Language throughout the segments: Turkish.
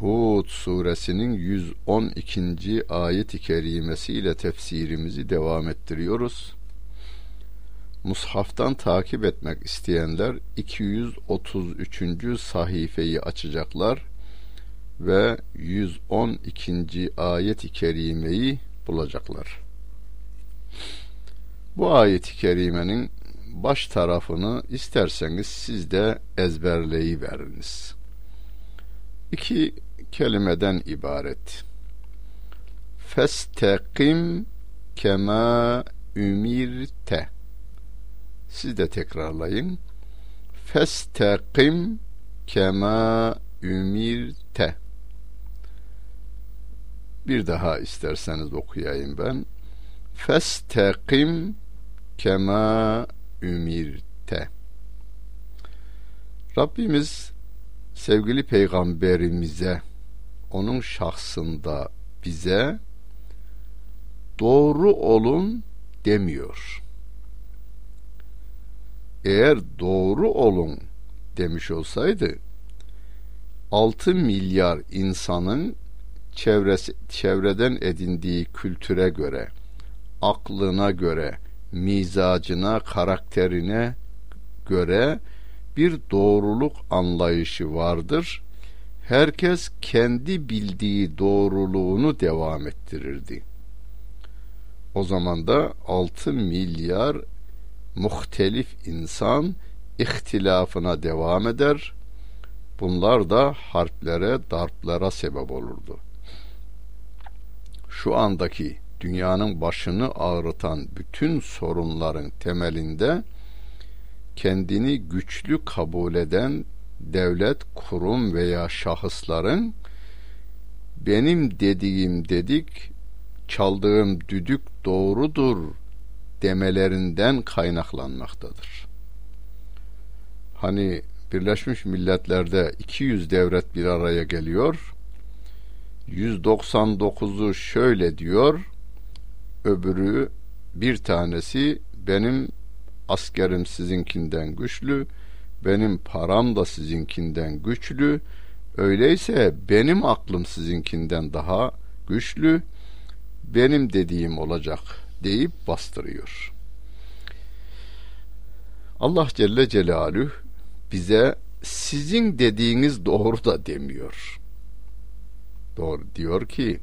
Hud suresinin 112. ayet-i kerimesiyle tefsirimizi devam ettiriyoruz. Mushaftan takip etmek isteyenler 233. sayfayı açacaklar ve 112. ayet-i kerimeyi bulacaklar. Bu ayet-i kerimenin baş tarafını isterseniz siz de ezberleyiveriniz. İki kelimeden ibaret. Festekim kema ümirte. Siz de tekrarlayın. Festekim kema ümirte. Bir daha isterseniz okuyayım ben. Festekim kema ümirte. Rabbimiz sevgili peygamberimize onun şahsında bize doğru olun demiyor. Eğer doğru olun demiş olsaydı 6 milyar insanın çevresi, çevreden edindiği kültüre göre, aklına göre, mizacına, karakterine göre bir doğruluk anlayışı vardır. Herkes kendi bildiği doğruluğunu devam ettirirdi. O zaman da 6 milyar muhtelif insan ihtilafına devam eder. Bunlar da harplere, darplara sebep olurdu. Şu andaki dünyanın başını ağrıtan bütün sorunların temelinde kendini güçlü kabul eden devlet, kurum veya şahısların benim dediğim dedik, çaldığım düdük doğrudur demelerinden kaynaklanmaktadır. Hani Birleşmiş Milletler'de 200 devlet bir araya geliyor. 199'u şöyle diyor. Öbürü bir tanesi benim askerim sizinkinden güçlü, benim param da sizinkinden güçlü. Öyleyse benim aklım sizinkinden daha güçlü. Benim dediğim olacak deyip bastırıyor. Allah Celle Celaluhu bize sizin dediğiniz doğru da demiyor. Doğru diyor ki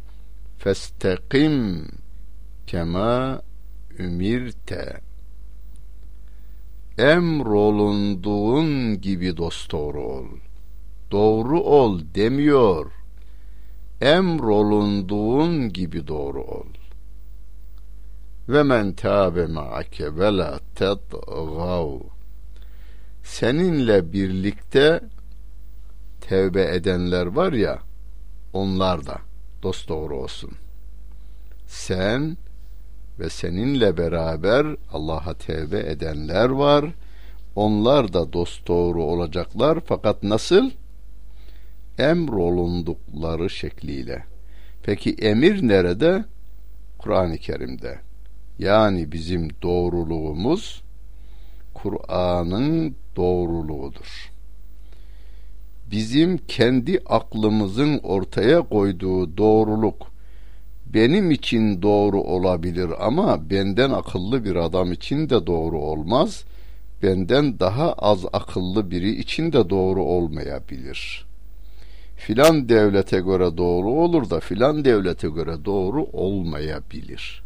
festekim kema ümirte emrolunduğun gibi dosdoğru ol. Doğru ol demiyor. Emrolunduğun gibi doğru ol. Ve men tâbe ma'ake ve la tedgav. Seninle birlikte tevbe edenler var ya, onlar da dosdoğru olsun. Sen ve seninle beraber Allah'a tevbe edenler var. Onlar da dost doğru olacaklar fakat nasıl? Emrolundukları şekliyle. Peki emir nerede? Kur'an-ı Kerim'de. Yani bizim doğruluğumuz Kur'an'ın doğruluğudur. Bizim kendi aklımızın ortaya koyduğu doğruluk benim için doğru olabilir ama benden akıllı bir adam için de doğru olmaz. Benden daha az akıllı biri için de doğru olmayabilir. Filan devlete göre doğru olur da filan devlete göre doğru olmayabilir.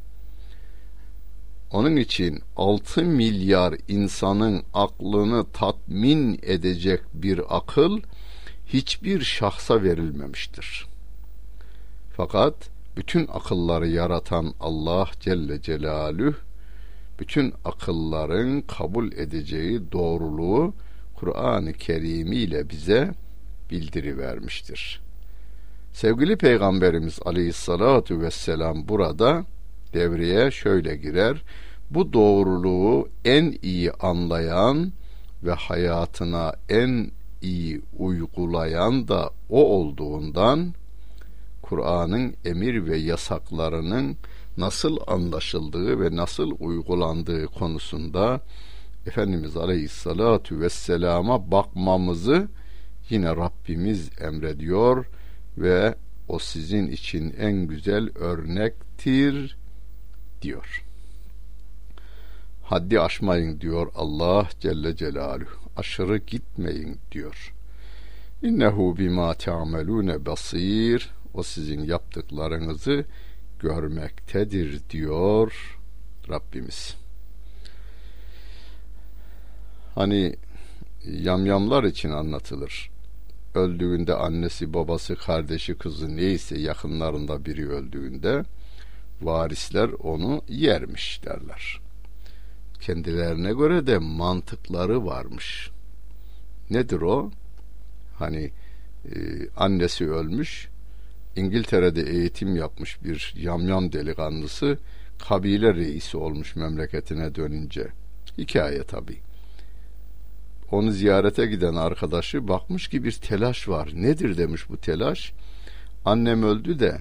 Onun için 6 milyar insanın aklını tatmin edecek bir akıl hiçbir şahsa verilmemiştir. Fakat bütün akılları yaratan Allah Celle Celaluhu bütün akılların kabul edeceği doğruluğu Kur'an-ı Kerim ile bize bildiri vermiştir. Sevgili Peygamberimiz Aleyhissalatu vesselam burada devreye şöyle girer. Bu doğruluğu en iyi anlayan ve hayatına en iyi uygulayan da o olduğundan Kur'an'ın emir ve yasaklarının nasıl anlaşıldığı ve nasıl uygulandığı konusunda Efendimiz Aleyhisselatü Vesselam'a bakmamızı yine Rabbimiz emrediyor ve o sizin için en güzel örnektir diyor. Haddi aşmayın diyor Allah Celle Celaluhu. Aşırı gitmeyin diyor. İnnehu bima ta'melune basir. O sizin yaptıklarınızı görmektedir diyor Rabbimiz. Hani yamyamlar için anlatılır. Öldüğünde annesi, babası, kardeşi, kızı neyse yakınlarında biri öldüğünde varisler onu yermiş derler. Kendilerine göre de mantıkları varmış. Nedir o? Hani e, annesi ölmüş, İngiltere'de eğitim yapmış bir yamyam delikanlısı kabile reisi olmuş memleketine dönünce. Hikaye tabii onu ziyarete giden arkadaşı bakmış ki bir telaş var. Nedir demiş bu telaş? Annem öldü de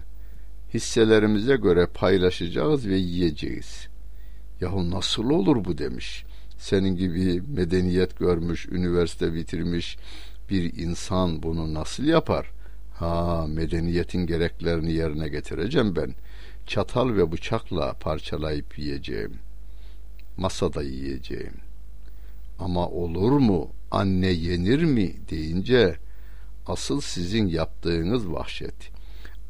hisselerimize göre paylaşacağız ve yiyeceğiz. Yahu nasıl olur bu demiş. Senin gibi medeniyet görmüş, üniversite bitirmiş bir insan bunu nasıl yapar? Ha medeniyetin gereklerini yerine getireceğim ben. Çatal ve bıçakla parçalayıp yiyeceğim. Masada yiyeceğim. Ama olur mu anne yenir mi deyince asıl sizin yaptığınız vahşet.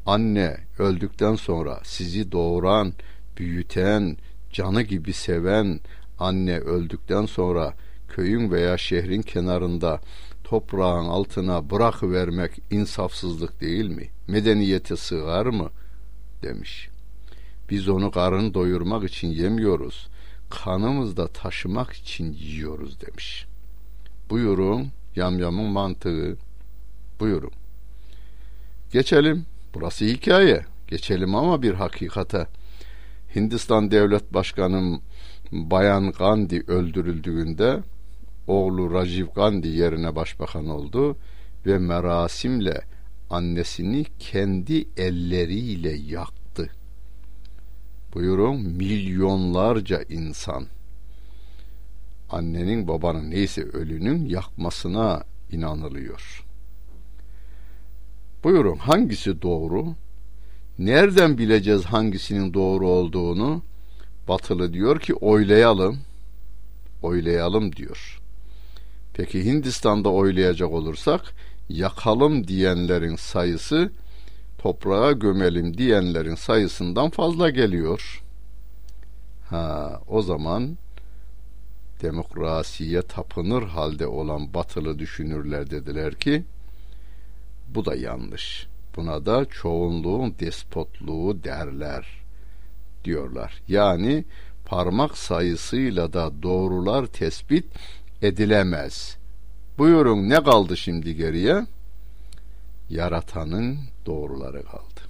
Anne öldükten sonra sizi doğuran, büyüten, canı gibi seven anne öldükten sonra köyün veya şehrin kenarında toprağın altına bırakıvermek insafsızlık değil mi? Medeniyete sığar mı? demiş. Biz onu karın doyurmak için yemiyoruz kanımızda taşımak için yiyoruz demiş. Buyurun yamyamın mantığı. Buyurun. Geçelim. Burası hikaye. Geçelim ama bir hakikate. Hindistan Devlet Başkanı Bayan Gandhi öldürüldüğünde oğlu Rajiv Gandhi yerine başbakan oldu ve merasimle annesini kendi elleriyle yaktı buyurun milyonlarca insan annenin babanın neyse ölünün yakmasına inanılıyor. Buyurun hangisi doğru? Nereden bileceğiz hangisinin doğru olduğunu? Batılı diyor ki oylayalım. Oylayalım diyor. Peki Hindistan'da oylayacak olursak yakalım diyenlerin sayısı toprağa gömelim diyenlerin sayısından fazla geliyor. Ha, o zaman demokrasiye tapınır halde olan batılı düşünürler dediler ki bu da yanlış. Buna da çoğunluğun despotluğu derler diyorlar. Yani parmak sayısıyla da doğrular tespit edilemez. Buyurun ne kaldı şimdi geriye? Yaratanın doğruları kaldı.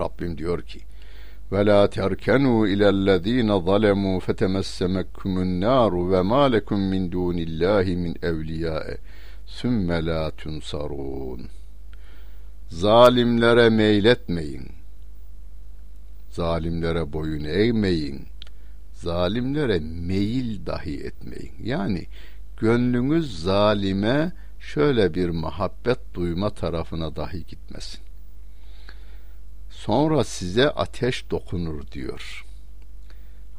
Rabbim diyor ki ve la terkenu ilellezine zalemu fetemessemekkumun naru ve ma lekum min dunillahi min evliyae sümme la tunsarun zalimlere meyletmeyin zalimlere boyun eğmeyin zalimlere meyil dahi etmeyin yani gönlünüz zalime şöyle bir muhabbet duyma tarafına dahi gitmesin. Sonra size ateş dokunur diyor.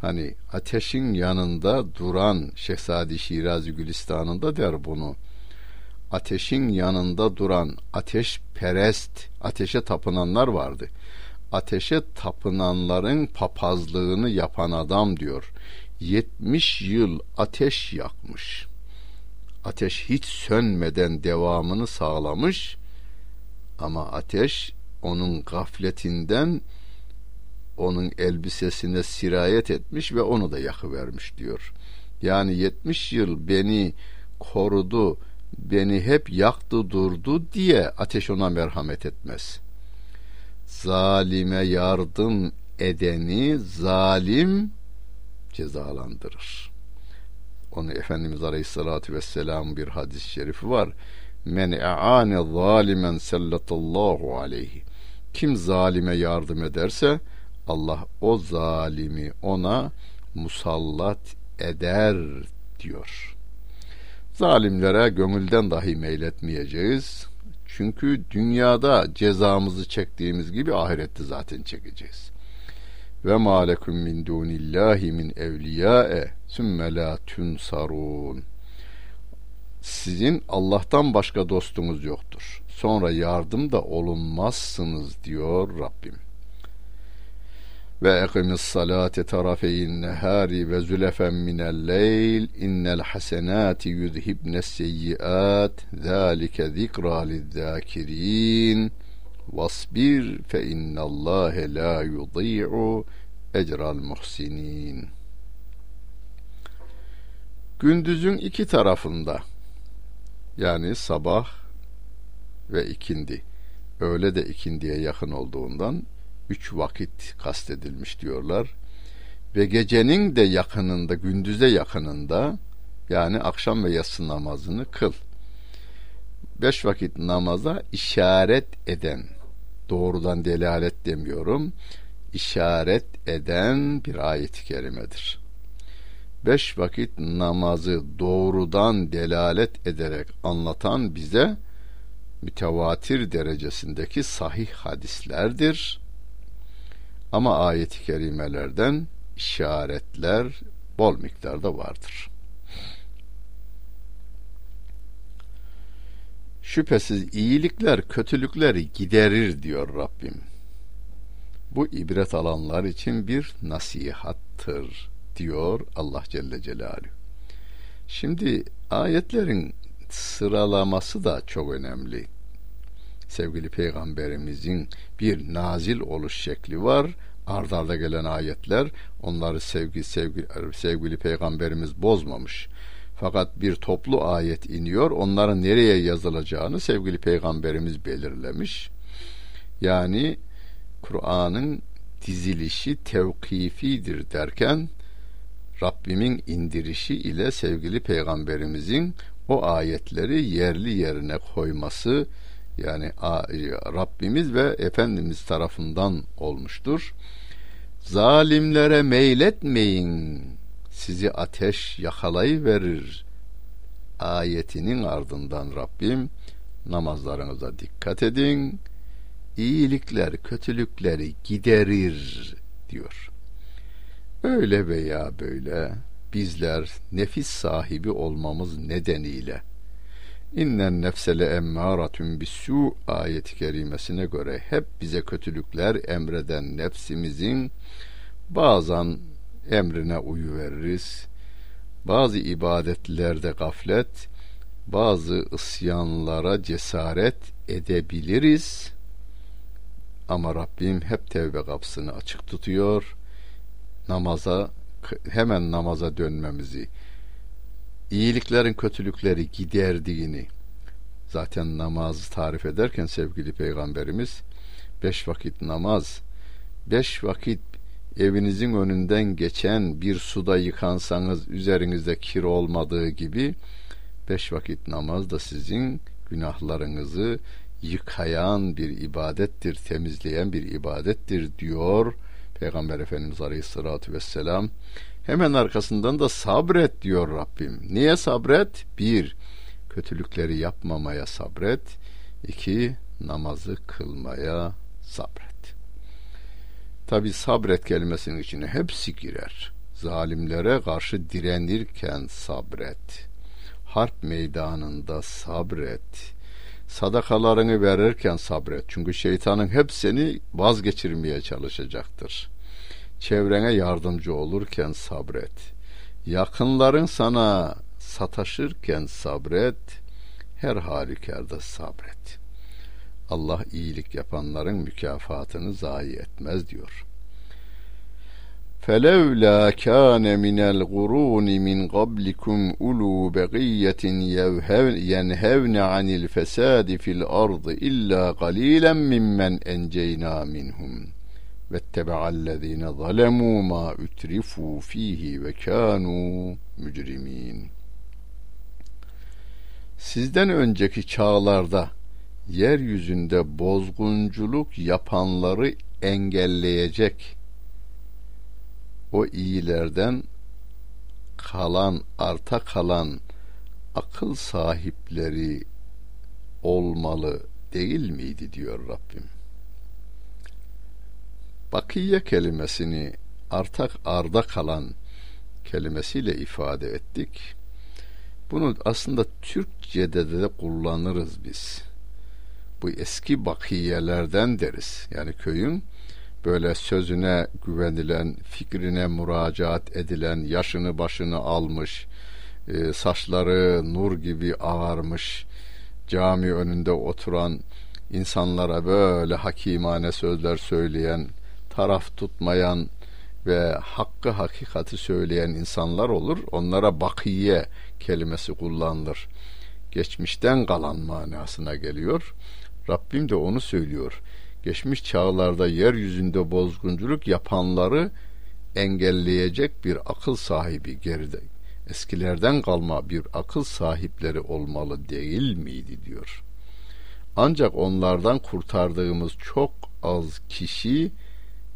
Hani ateşin yanında duran Şehzadi Şirazi Gülistan'ında der bunu. Ateşin yanında duran ateş perest, ateşe tapınanlar vardı. Ateşe tapınanların papazlığını yapan adam diyor. 70 yıl ateş yakmış.'' ateş hiç sönmeden devamını sağlamış ama ateş onun gafletinden onun elbisesine sirayet etmiş ve onu da yakıvermiş diyor. Yani 70 yıl beni korudu, beni hep yaktı durdu diye ateş ona merhamet etmez. Zalime yardım edeni zalim cezalandırır. Onu Efendimiz Aleyhisselatü Vesselam bir hadis-i şerifi var. Men e'ane zalimen sellatallahu aleyhi. Kim zalime yardım ederse Allah o zalimi ona musallat eder diyor. Zalimlere gönülden dahi meyletmeyeceğiz. Çünkü dünyada cezamızı çektiğimiz gibi ahirette zaten çekeceğiz. Ve malekum min dunillahi min evliyae sümme la tunsarun. Sizin Allah'tan başka dostunuz yoktur. Sonra yardım da olunmazsınız diyor Rabbim ve ekimis salate tarafeyin nehari ve zülefen minel leyl. İnnel hasenati yudhibne seyyiat. Zâlike zikra lizzâkirin vasbir fe innallâhe la yudî'u ecral muhsinin. Gündüzün iki tarafında yani sabah ve ikindi öğle de ikindiye yakın olduğundan üç vakit kastedilmiş diyorlar. Ve gecenin de yakınında, gündüze yakınında yani akşam ve yatsı namazını kıl. Beş vakit namaza işaret eden, doğrudan delalet demiyorum, işaret eden bir ayet-i kerimedir. Beş vakit namazı doğrudan delalet ederek anlatan bize mütevatir derecesindeki sahih hadislerdir ama ayet-i kerimelerden işaretler bol miktarda vardır. Şüphesiz iyilikler kötülükleri giderir diyor Rabbim. Bu ibret alanlar için bir nasihattır diyor Allah Celle Celaluhu. Şimdi ayetlerin sıralaması da çok önemli sevgili peygamberimizin bir nazil oluş şekli var. Ardarda gelen ayetler onları sevgi, sevgi, sevgili peygamberimiz bozmamış. Fakat bir toplu ayet iniyor. Onların nereye yazılacağını sevgili peygamberimiz belirlemiş. Yani Kur'an'ın dizilişi tevkifidir derken Rabbimin indirişi ile sevgili peygamberimizin o ayetleri yerli yerine koyması yani Rabbimiz ve Efendimiz tarafından olmuştur. Zalimlere meyletmeyin sizi ateş yakalayıverir ayetinin ardından Rabbim namazlarınıza dikkat edin iyilikler kötülükleri giderir diyor. Öyle veya böyle bizler nefis sahibi olmamız nedeniyle İnnen nefsele emmâratun bisû ayeti kerimesine göre hep bize kötülükler emreden nefsimizin bazen emrine uyu veririz. Bazı ibadetlerde gaflet, bazı isyanlara cesaret edebiliriz. Ama Rabbim hep tevbe kapısını açık tutuyor. Namaza hemen namaza dönmemizi iyiliklerin kötülükleri giderdiğini zaten namazı tarif ederken sevgili peygamberimiz beş vakit namaz beş vakit evinizin önünden geçen bir suda yıkansanız üzerinizde kir olmadığı gibi beş vakit namaz da sizin günahlarınızı yıkayan bir ibadettir, temizleyen bir ibadettir diyor Peygamber Efendimiz Aleyhisselatü Vesselam. Hemen arkasından da sabret diyor Rabbim. Niye sabret? Bir, kötülükleri yapmamaya sabret. İki, namazı kılmaya sabret. Tabi sabret kelimesinin içine hepsi girer. Zalimlere karşı direnirken sabret. Harp meydanında sabret. Sadakalarını verirken sabret. Çünkü şeytanın hep seni vazgeçirmeye çalışacaktır çevrene yardımcı olurken sabret. Yakınların sana sataşırken sabret. Her halükarda sabret. Allah iyilik yapanların mükafatını zayi etmez diyor. فلولا كان من القرون من قبلكم أولو بقية ينهون عن الفساد في الأرض إلا قليلا ممن أنجينا منهم واتبع الذين ظلموا ما أترفوا فيه وكانوا mücrimin. Sizden önceki çağlarda yeryüzünde bozgunculuk yapanları engelleyecek o iyilerden kalan, arta kalan akıl sahipleri olmalı değil miydi diyor Rabbim. Bakiye kelimesini artak arda kalan kelimesiyle ifade ettik. Bunu aslında Türkçe'de de kullanırız biz. Bu eski bakiyelerden deriz. Yani köyün böyle sözüne güvenilen, fikrine müracaat edilen, yaşını başını almış, e, saçları nur gibi ağarmış, cami önünde oturan insanlara böyle hakimane sözler söyleyen, taraf tutmayan ve hakkı hakikati söyleyen insanlar olur. Onlara bakiye kelimesi kullanılır. Geçmişten kalan manasına geliyor. Rabbim de onu söylüyor geçmiş çağlarda yeryüzünde bozgunculuk yapanları engelleyecek bir akıl sahibi geride eskilerden kalma bir akıl sahipleri olmalı değil miydi diyor. Ancak onlardan kurtardığımız çok az kişi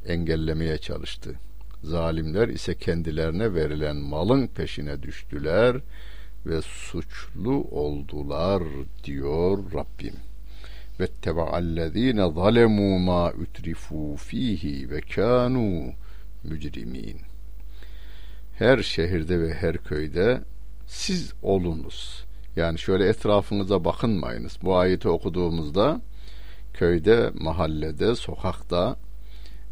engellemeye çalıştı. Zalimler ise kendilerine verilen malın peşine düştüler ve suçlu oldular diyor Rabbim vettebaallezine zalemu ma ütrifu fihi ve kanu mücrimin. Her şehirde ve her köyde siz olunuz. Yani şöyle etrafınıza bakınmayınız. Bu ayeti okuduğumuzda köyde, mahallede, sokakta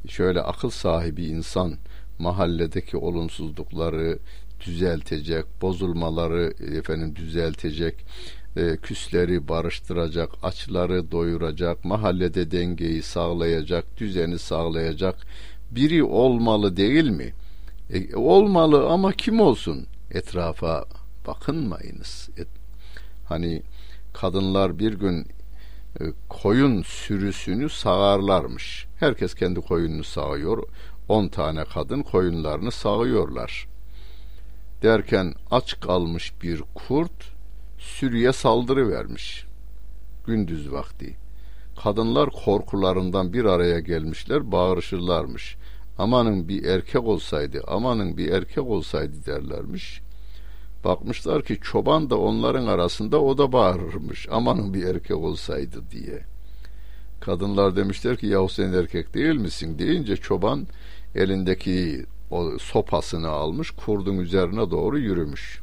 şöyle akıl sahibi insan mahalledeki olumsuzlukları düzeltecek, bozulmaları efendim düzeltecek, e, küsleri barıştıracak, açları doyuracak, mahallede dengeyi sağlayacak, düzeni sağlayacak biri olmalı değil mi? E, olmalı ama kim olsun? Etrafa bakınmayınız. Et, hani kadınlar bir gün koyun sürüsünü sağarlarmış. Herkes kendi koyununu sağıyor. On tane kadın koyunlarını sağıyorlar. Derken aç kalmış bir kurt sürüye saldırı vermiş. Gündüz vakti. Kadınlar korkularından bir araya gelmişler, bağırışırlarmış. Amanın bir erkek olsaydı, amanın bir erkek olsaydı derlermiş. Bakmışlar ki çoban da onların arasında o da bağırırmış. Amanın bir erkek olsaydı diye. Kadınlar demişler ki yahu sen erkek değil misin deyince çoban elindeki o sopasını almış kurdun üzerine doğru yürümüş.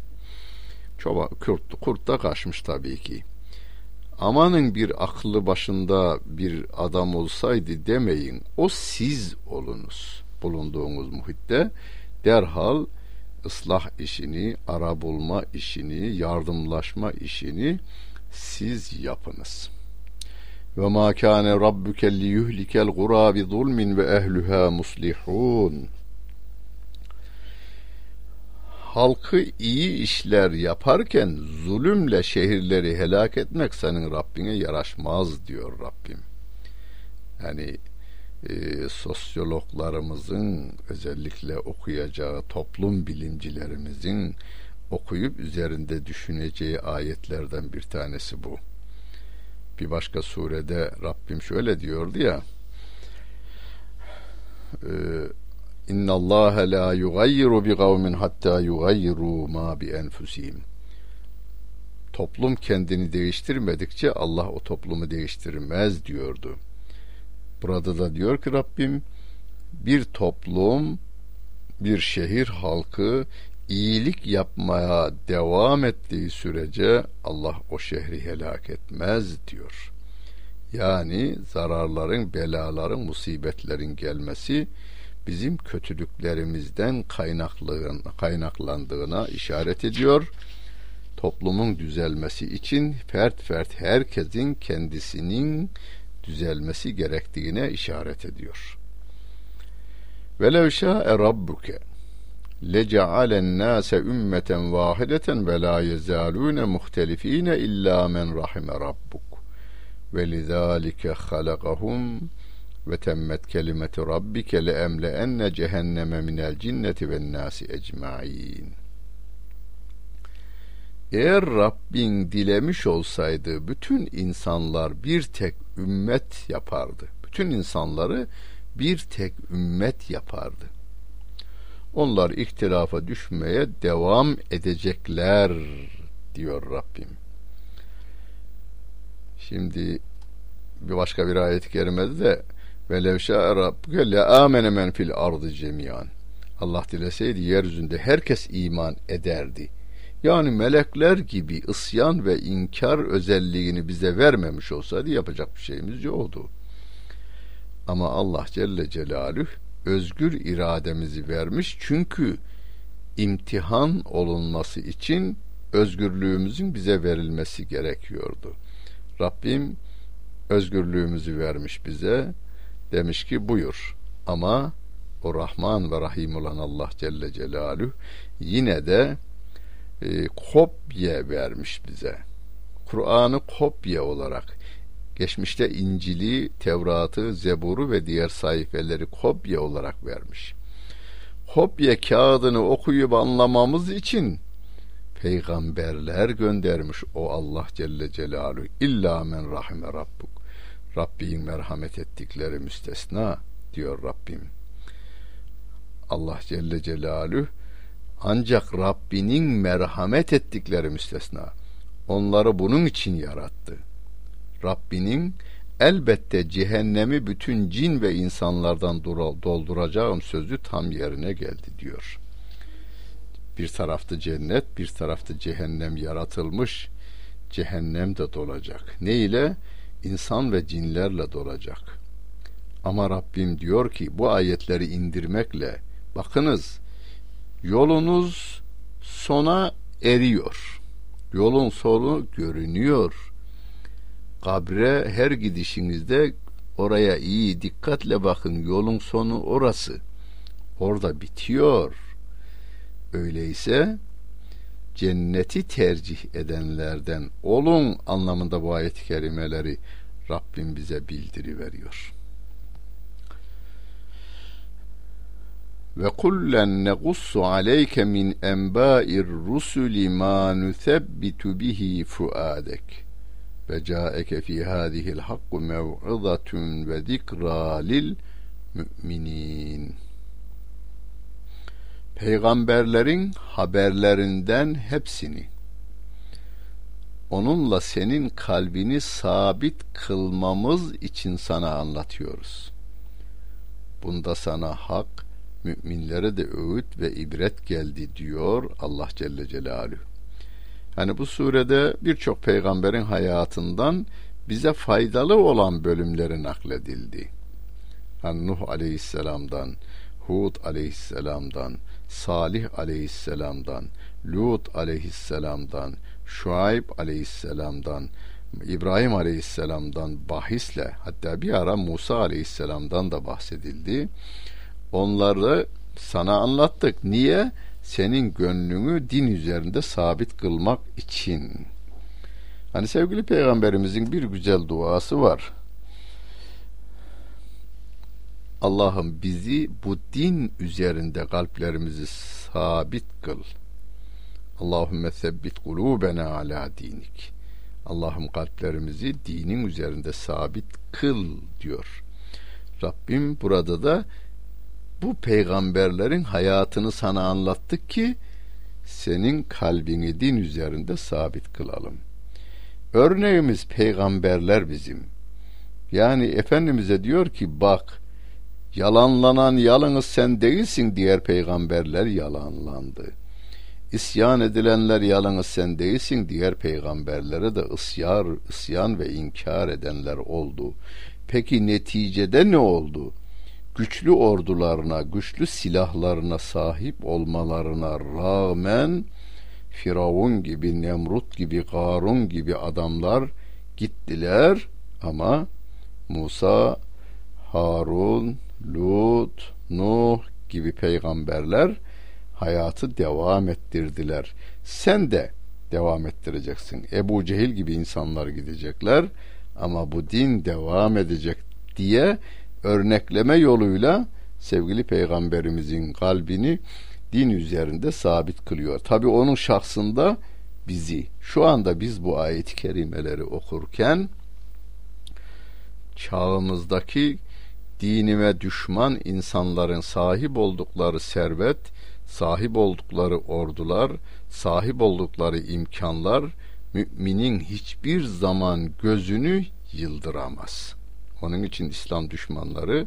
Çoba, kurt, kurt da kaçmış tabii ki. Amanın bir aklı başında bir adam olsaydı demeyin. O siz olunuz bulunduğunuz muhitte. Derhal ıslah işini, ara bulma işini, yardımlaşma işini siz yapınız. Ve ma kana rabbuke li yuhlikel gura bi zulmin ve ehluha muslihun halkı iyi işler yaparken zulümle şehirleri helak etmek senin Rabbine yaraşmaz diyor Rabbim. Yani e, sosyologlarımızın özellikle okuyacağı toplum bilimcilerimizin okuyup üzerinde düşüneceği ayetlerden bir tanesi bu. Bir başka surede Rabbim şöyle diyordu ya e, İnna Allah la yugayyiru bi kavmin hatta yugayyiru ma bi enfusihim. Toplum kendini değiştirmedikçe Allah o toplumu değiştirmez diyordu. Burada da diyor ki Rabbim bir toplum, bir şehir halkı iyilik yapmaya devam ettiği sürece Allah o şehri helak etmez diyor. Yani zararların, belaların, musibetlerin gelmesi bizim kötülüklerimizden kaynaklandığına işaret ediyor. Toplumun düzelmesi için fert fert herkesin kendisinin düzelmesi gerektiğine işaret ediyor. Velev şa'e rabbuke leca'alen nase ümmeten vahideten ve la yezalune muhtelifine illa men rahime rabbuk ve lizalike halakahum ve temmet kelimeti rabbike le emle enne cehenneme minel cinneti ve nasi ecmain. Eğer Rabbin dilemiş olsaydı bütün insanlar bir tek ümmet yapardı. Bütün insanları bir tek ümmet yapardı. Onlar ihtilafa düşmeye devam edecekler diyor Rabbim. Şimdi bir başka bir ayet-i kerimede de ve levşâ rabbuke le amene men fil ardı cemiyan. Allah dileseydi yeryüzünde herkes iman ederdi. Yani melekler gibi isyan ve inkar özelliğini bize vermemiş olsaydı yapacak bir şeyimiz yoktu. Ama Allah Celle Celaluhu özgür irademizi vermiş çünkü imtihan olunması için özgürlüğümüzün bize verilmesi gerekiyordu. Rabbim özgürlüğümüzü vermiş bize. Demiş ki buyur. Ama o Rahman ve Rahim olan Allah Celle Celaluhu yine de e, kopya vermiş bize. Kur'an'ı kopya olarak geçmişte İncil'i, Tevrat'ı, Zebur'u ve diğer sayfeleri kopya olarak vermiş. Kopya kağıdını okuyup anlamamız için peygamberler göndermiş o Allah Celle Celaluhu illa men rahime rabbuk Rabbin merhamet ettikleri müstesna diyor Rabbim Allah Celle Celaluhu ancak Rabbinin merhamet ettikleri müstesna onları bunun için yarattı Rabbinin elbette cehennemi bütün cin ve insanlardan dolduracağım sözü tam yerine geldi diyor.'' Bir tarafta cennet, bir tarafta cehennem yaratılmış. Cehennem de dolacak. Ne ile? İnsan ve cinlerle dolacak. Ama Rabbim diyor ki bu ayetleri indirmekle bakınız yolunuz sona eriyor. Yolun sonu görünüyor. Kabre her gidişinizde oraya iyi dikkatle bakın. Yolun sonu orası. Orada bitiyor Öyleyse cenneti tercih edenlerden olun anlamında bu ayet-i kerimeleri Rabbim bize bildiri Ve kullen negussu aleyke min enba'ir rusuli ma nusebbitu bihi fuadek ve caeke fi hadihi'l hakku mev'izatun ve zikra lil müminin.'' peygamberlerin haberlerinden hepsini onunla senin kalbini sabit kılmamız için sana anlatıyoruz. Bunda sana hak, müminlere de öğüt ve ibret geldi diyor Allah Celle Celaluhu. Hani bu surede birçok peygamberin hayatından bize faydalı olan bölümleri nakledildi. Hani Nuh Aleyhisselam'dan, Hud Aleyhisselam'dan, Salih aleyhisselamdan, Lut aleyhisselamdan, Şuayb aleyhisselamdan, İbrahim aleyhisselamdan bahisle hatta bir ara Musa aleyhisselamdan da bahsedildi. Onları sana anlattık. Niye? Senin gönlünü din üzerinde sabit kılmak için. Hani sevgili peygamberimizin bir güzel duası var. Allah'ım bizi bu din üzerinde kalplerimizi sabit kıl. Allahümme sebbit kulubena ala dinik. Allah'ım kalplerimizi dinin üzerinde sabit kıl diyor. Rabbim burada da bu peygamberlerin hayatını sana anlattık ki senin kalbini din üzerinde sabit kılalım. Örneğimiz peygamberler bizim. Yani Efendimiz'e diyor ki bak Yalanlanan yalnız sen değilsin diğer peygamberler yalanlandı. İsyan edilenler yalnız sen değilsin diğer peygamberlere de isyar, isyan ve inkar edenler oldu. Peki neticede ne oldu? Güçlü ordularına, güçlü silahlarına sahip olmalarına rağmen Firavun gibi, Nemrut gibi, Karun gibi adamlar gittiler ama Musa, Harun, Lut, Nuh gibi peygamberler hayatı devam ettirdiler. Sen de devam ettireceksin. Ebu Cehil gibi insanlar gidecekler ama bu din devam edecek diye örnekleme yoluyla sevgili peygamberimizin kalbini din üzerinde sabit kılıyor. Tabi onun şahsında bizi şu anda biz bu ayet-i kerimeleri okurken çağımızdaki dinime düşman insanların sahip oldukları servet, sahip oldukları ordular, sahip oldukları imkanlar müminin hiçbir zaman gözünü yıldıramaz. Onun için İslam düşmanları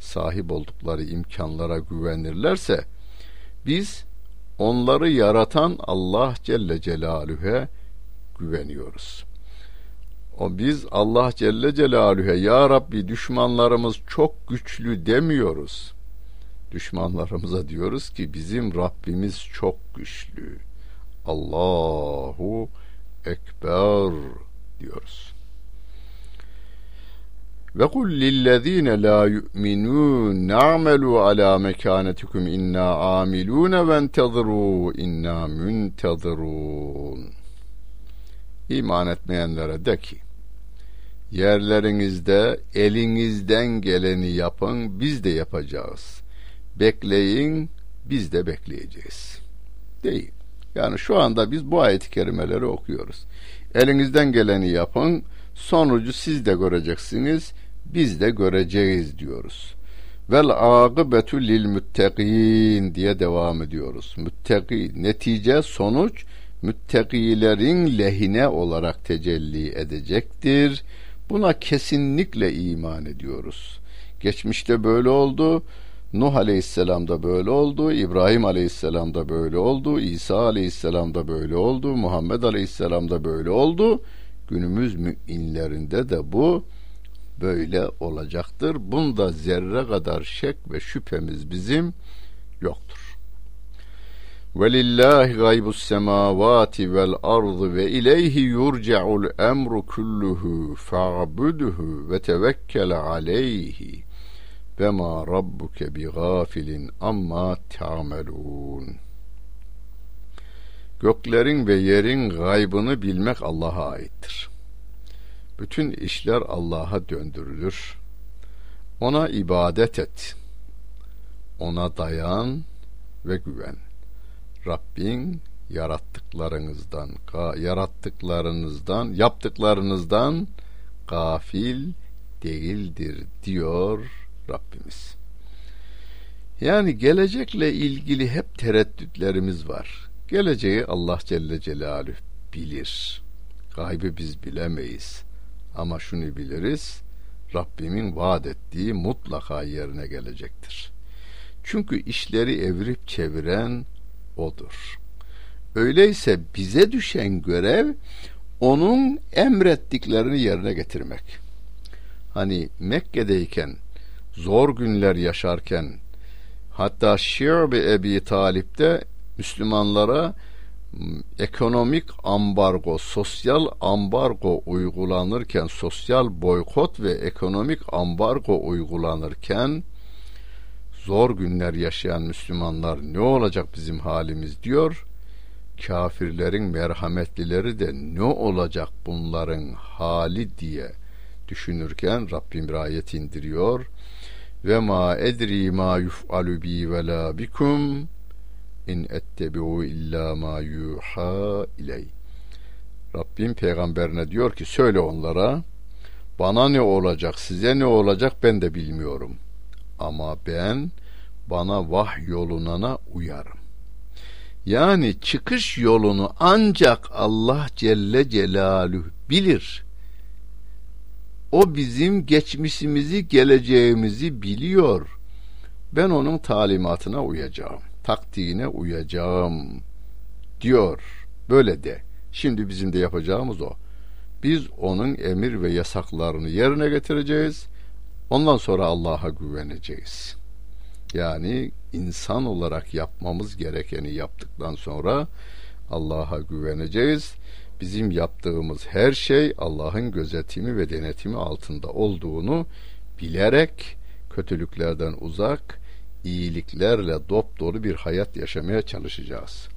sahip oldukları imkanlara güvenirlerse biz onları yaratan Allah Celle Celaluhu'ya güveniyoruz. O biz Allah Celle Celaluhu'ya ya Rabbi düşmanlarımız çok güçlü demiyoruz. Düşmanlarımıza diyoruz ki bizim Rabbimiz çok güçlü. Allahu Ekber diyoruz. Ve kul lillezine la yu'minun na'melu ala mekanetikum inna amilun ve enteziru inna muntezirun. İman etmeyenlere de ki yerlerinizde elinizden geleni yapın biz de yapacağız. Bekleyin biz de bekleyeceğiz. Değil. Yani şu anda biz bu ayet-i kerimeleri okuyoruz. Elinizden geleni yapın sonucu siz de göreceksiniz biz de göreceğiz diyoruz. Vel akıbetu lil müttegin diye devam ediyoruz. Müttegi netice sonuç müttakilerin lehine olarak tecelli edecektir. Buna kesinlikle iman ediyoruz. Geçmişte böyle oldu. Nuh Aleyhisselam da böyle oldu, İbrahim Aleyhisselam da böyle oldu, İsa Aleyhisselam da böyle oldu, Muhammed Aleyhisselam da böyle oldu. Günümüz müminlerinde de bu böyle olacaktır. Bunda zerre kadar şek ve şüphemiz bizim yoktur. Velillahi gaybus semavati vel ardı ve ileyhi yurca'ul emru kulluhu fa'buduhu ve tevekkel aleyhi ve ma rabbuke bi gafilin amma ta'melun. Göklerin ve yerin gaybını bilmek Allah'a aittir. Bütün işler Allah'a döndürülür. Ona ibadet et. Ona dayan ve güven. Rabbin yarattıklarınızdan, yarattıklarınızdan, yaptıklarınızdan gafil değildir diyor Rabbimiz. Yani gelecekle ilgili hep tereddütlerimiz var. Geleceği Allah Celle Celaluhu bilir. Gaybı biz bilemeyiz. Ama şunu biliriz. Rabbimin vaat ettiği mutlaka yerine gelecektir. Çünkü işleri evirip çeviren odur. Öyleyse bize düşen görev onun emrettiklerini yerine getirmek. Hani Mekke'deyken zor günler yaşarken hatta Şi'bi Ebi Talip'te Müslümanlara ekonomik ambargo, sosyal ambargo uygulanırken, sosyal boykot ve ekonomik ambargo uygulanırken zor günler yaşayan Müslümanlar ne olacak bizim halimiz diyor. Kafirlerin merhametlileri de ne olacak bunların hali diye düşünürken Rabbim ayet indiriyor. Ve ma edri ma yuf'alu bi ve la bikum in ettebi'u illa ma yuha iley. Rabbim peygamberine diyor ki söyle onlara bana ne olacak size ne olacak ben de bilmiyorum. Ama ben bana vah yolunana uyarım. Yani çıkış yolunu ancak Allah Celle Celaluhu bilir. O bizim geçmişimizi, geleceğimizi biliyor. Ben onun talimatına uyacağım taktiğine uyacağım diyor. Böyle de. Şimdi bizim de yapacağımız o. Biz onun emir ve yasaklarını yerine getireceğiz. Ondan sonra Allah'a güveneceğiz. Yani insan olarak yapmamız gerekeni yaptıktan sonra Allah'a güveneceğiz. Bizim yaptığımız her şey Allah'ın gözetimi ve denetimi altında olduğunu bilerek kötülüklerden uzak, iyiliklerle dop bir hayat yaşamaya çalışacağız.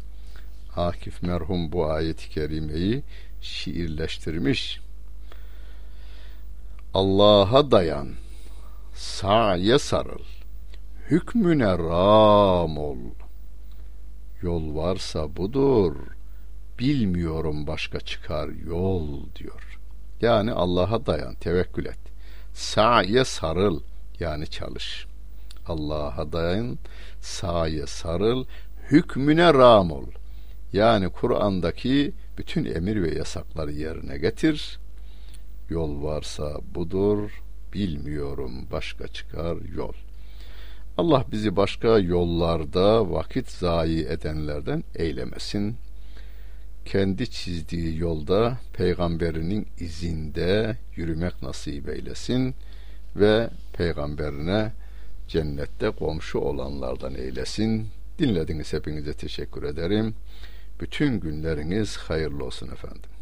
Akif merhum bu ayeti kerimeyi şiirleştirmiş. Allah'a dayan, sa'ye sarıl, hükmüne ram ol. Yol varsa budur, bilmiyorum başka çıkar yol diyor. Yani Allah'a dayan, tevekkül et. Sa'ye sarıl, yani çalış. Allah'a dayan, sa'ye sarıl, hükmüne ram ol. Yani Kur'an'daki bütün emir ve yasakları yerine getir. Yol varsa budur, bilmiyorum başka çıkar yol. Allah bizi başka yollarda vakit zayi edenlerden eylemesin. Kendi çizdiği yolda peygamberinin izinde yürümek nasip eylesin ve peygamberine cennette komşu olanlardan eylesin. Dinlediniz hepinize teşekkür ederim. Bütün günleriniz hayırlı olsun efendim.